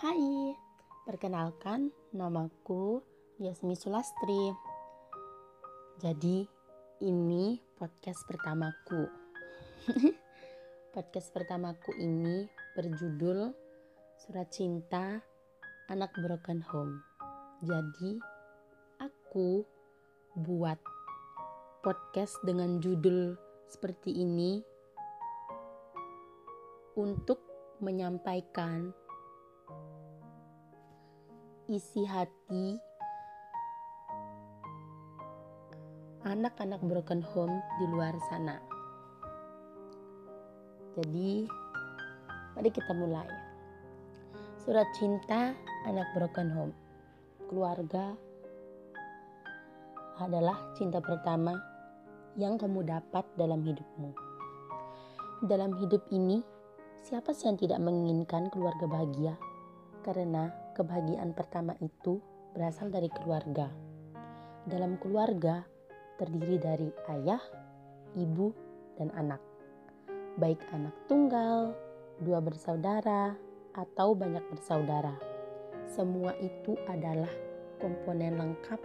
Hai, perkenalkan namaku Yasmi Sulastri. Jadi, ini podcast pertamaku. podcast pertamaku ini berjudul Surat Cinta Anak Broken Home. Jadi, aku buat podcast dengan judul seperti ini untuk menyampaikan isi hati anak-anak broken home di luar sana. Jadi, mari kita mulai. Surat cinta anak broken home. Keluarga adalah cinta pertama yang kamu dapat dalam hidupmu. Dalam hidup ini, siapa sih yang tidak menginginkan keluarga bahagia? Karena kebahagiaan pertama itu berasal dari keluarga. Dalam keluarga terdiri dari ayah, ibu, dan anak. Baik anak tunggal, dua bersaudara, atau banyak bersaudara. Semua itu adalah komponen lengkap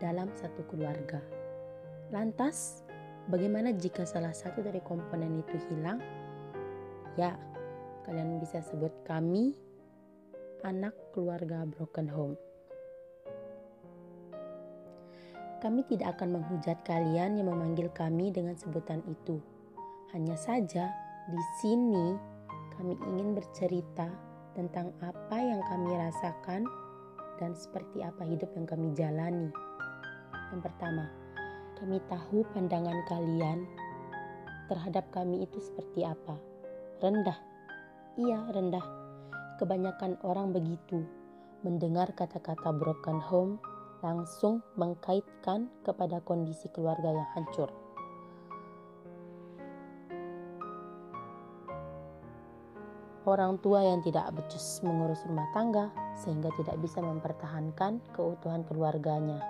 dalam satu keluarga. Lantas, bagaimana jika salah satu dari komponen itu hilang? Ya, kalian bisa sebut kami anak keluarga broken home. Kami tidak akan menghujat kalian yang memanggil kami dengan sebutan itu. Hanya saja di sini kami ingin bercerita tentang apa yang kami rasakan dan seperti apa hidup yang kami jalani. Yang pertama, kami tahu pandangan kalian terhadap kami itu seperti apa. Rendah. Iya, rendah Kebanyakan orang begitu, mendengar kata-kata broken home langsung mengkaitkan kepada kondisi keluarga yang hancur. Orang tua yang tidak becus mengurus rumah tangga sehingga tidak bisa mempertahankan keutuhan keluarganya.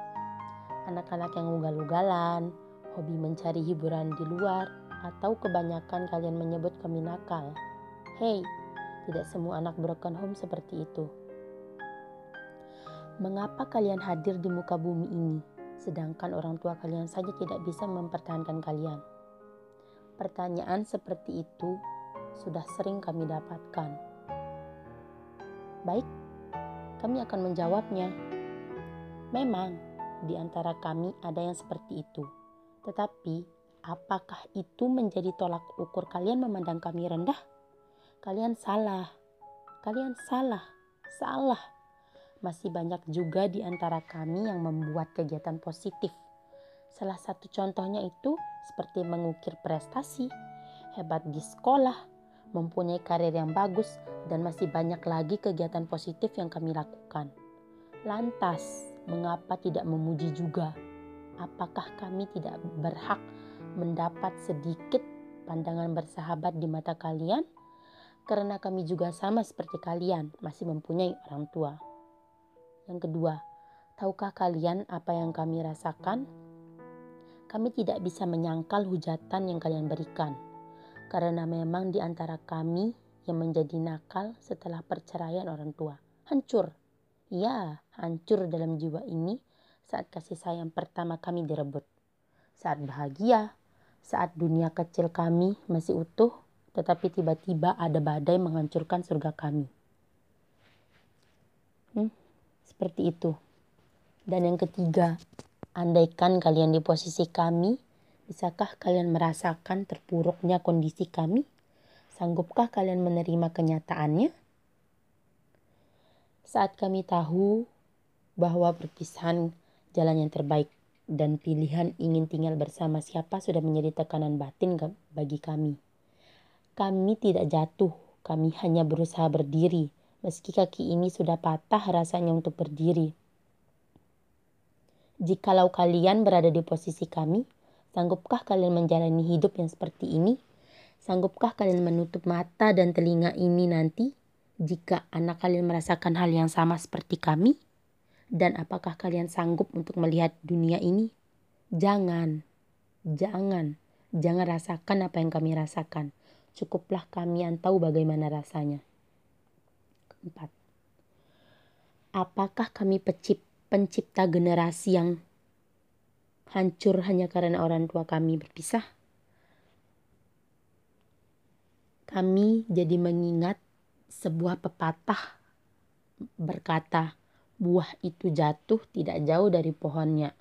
Anak-anak yang ugal-ugalan, hobi mencari hiburan di luar, atau kebanyakan kalian menyebut kami nakal. Hei, tidak semua anak broken home seperti itu. Mengapa kalian hadir di muka bumi ini, sedangkan orang tua kalian saja tidak bisa mempertahankan kalian? Pertanyaan seperti itu sudah sering kami dapatkan. Baik, kami akan menjawabnya. Memang, di antara kami ada yang seperti itu. Tetapi, apakah itu menjadi tolak ukur kalian memandang kami rendah? Kalian salah. Kalian salah. Salah. Masih banyak juga di antara kami yang membuat kegiatan positif. Salah satu contohnya itu seperti mengukir prestasi, hebat di sekolah, mempunyai karir yang bagus, dan masih banyak lagi kegiatan positif yang kami lakukan. Lantas, mengapa tidak memuji juga? Apakah kami tidak berhak mendapat sedikit pandangan bersahabat di mata kalian? Karena kami juga sama seperti kalian, masih mempunyai orang tua. Yang kedua, tahukah kalian apa yang kami rasakan? Kami tidak bisa menyangkal hujatan yang kalian berikan, karena memang di antara kami yang menjadi nakal setelah perceraian orang tua. Hancur. Ya, hancur dalam jiwa ini saat kasih sayang pertama kami direbut. Saat bahagia, saat dunia kecil kami masih utuh, tetapi tiba-tiba ada badai menghancurkan surga kami. Hmm, seperti itu. Dan yang ketiga, andaikan kalian di posisi kami, bisakah kalian merasakan terpuruknya kondisi kami? Sanggupkah kalian menerima kenyataannya? Saat kami tahu bahwa perpisahan jalan yang terbaik dan pilihan ingin tinggal bersama siapa sudah menjadi tekanan batin bagi kami. Kami tidak jatuh, kami hanya berusaha berdiri, meski kaki ini sudah patah rasanya untuk berdiri. Jikalau kalian berada di posisi kami, sanggupkah kalian menjalani hidup yang seperti ini? Sanggupkah kalian menutup mata dan telinga ini nanti jika anak kalian merasakan hal yang sama seperti kami? Dan apakah kalian sanggup untuk melihat dunia ini? Jangan, jangan, jangan rasakan apa yang kami rasakan cukuplah kami yang tahu bagaimana rasanya. Keempat, apakah kami pencipta generasi yang hancur hanya karena orang tua kami berpisah? Kami jadi mengingat sebuah pepatah berkata, buah itu jatuh tidak jauh dari pohonnya.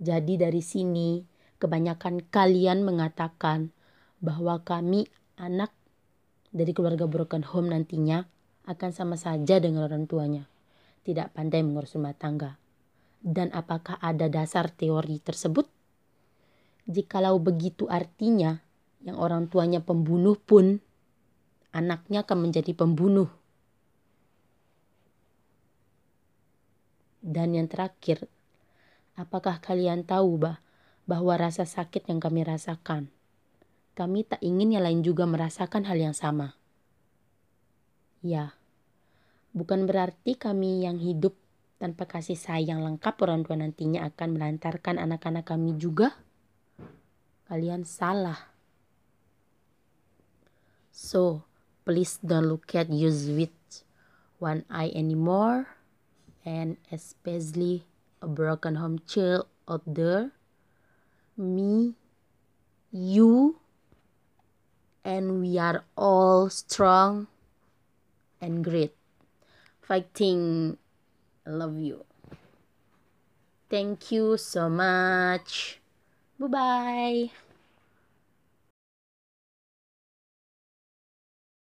Jadi dari sini kebanyakan kalian mengatakan bahwa kami anak dari keluarga broken home nantinya akan sama saja dengan orang tuanya. Tidak pandai mengurus rumah tangga. Dan apakah ada dasar teori tersebut? Jikalau begitu artinya yang orang tuanya pembunuh pun anaknya akan menjadi pembunuh. Dan yang terakhir, apakah kalian tahu bah, bahwa rasa sakit yang kami rasakan, kami tak ingin yang lain juga merasakan hal yang sama. Ya, bukan berarti kami yang hidup tanpa kasih sayang lengkap orang tua nantinya akan melantarkan anak-anak kami juga. Kalian salah. So, please don't look at you with one eye anymore and especially a broken home child out there me you and we are all strong and great. Fighting love you. Thank you so much. Bye bye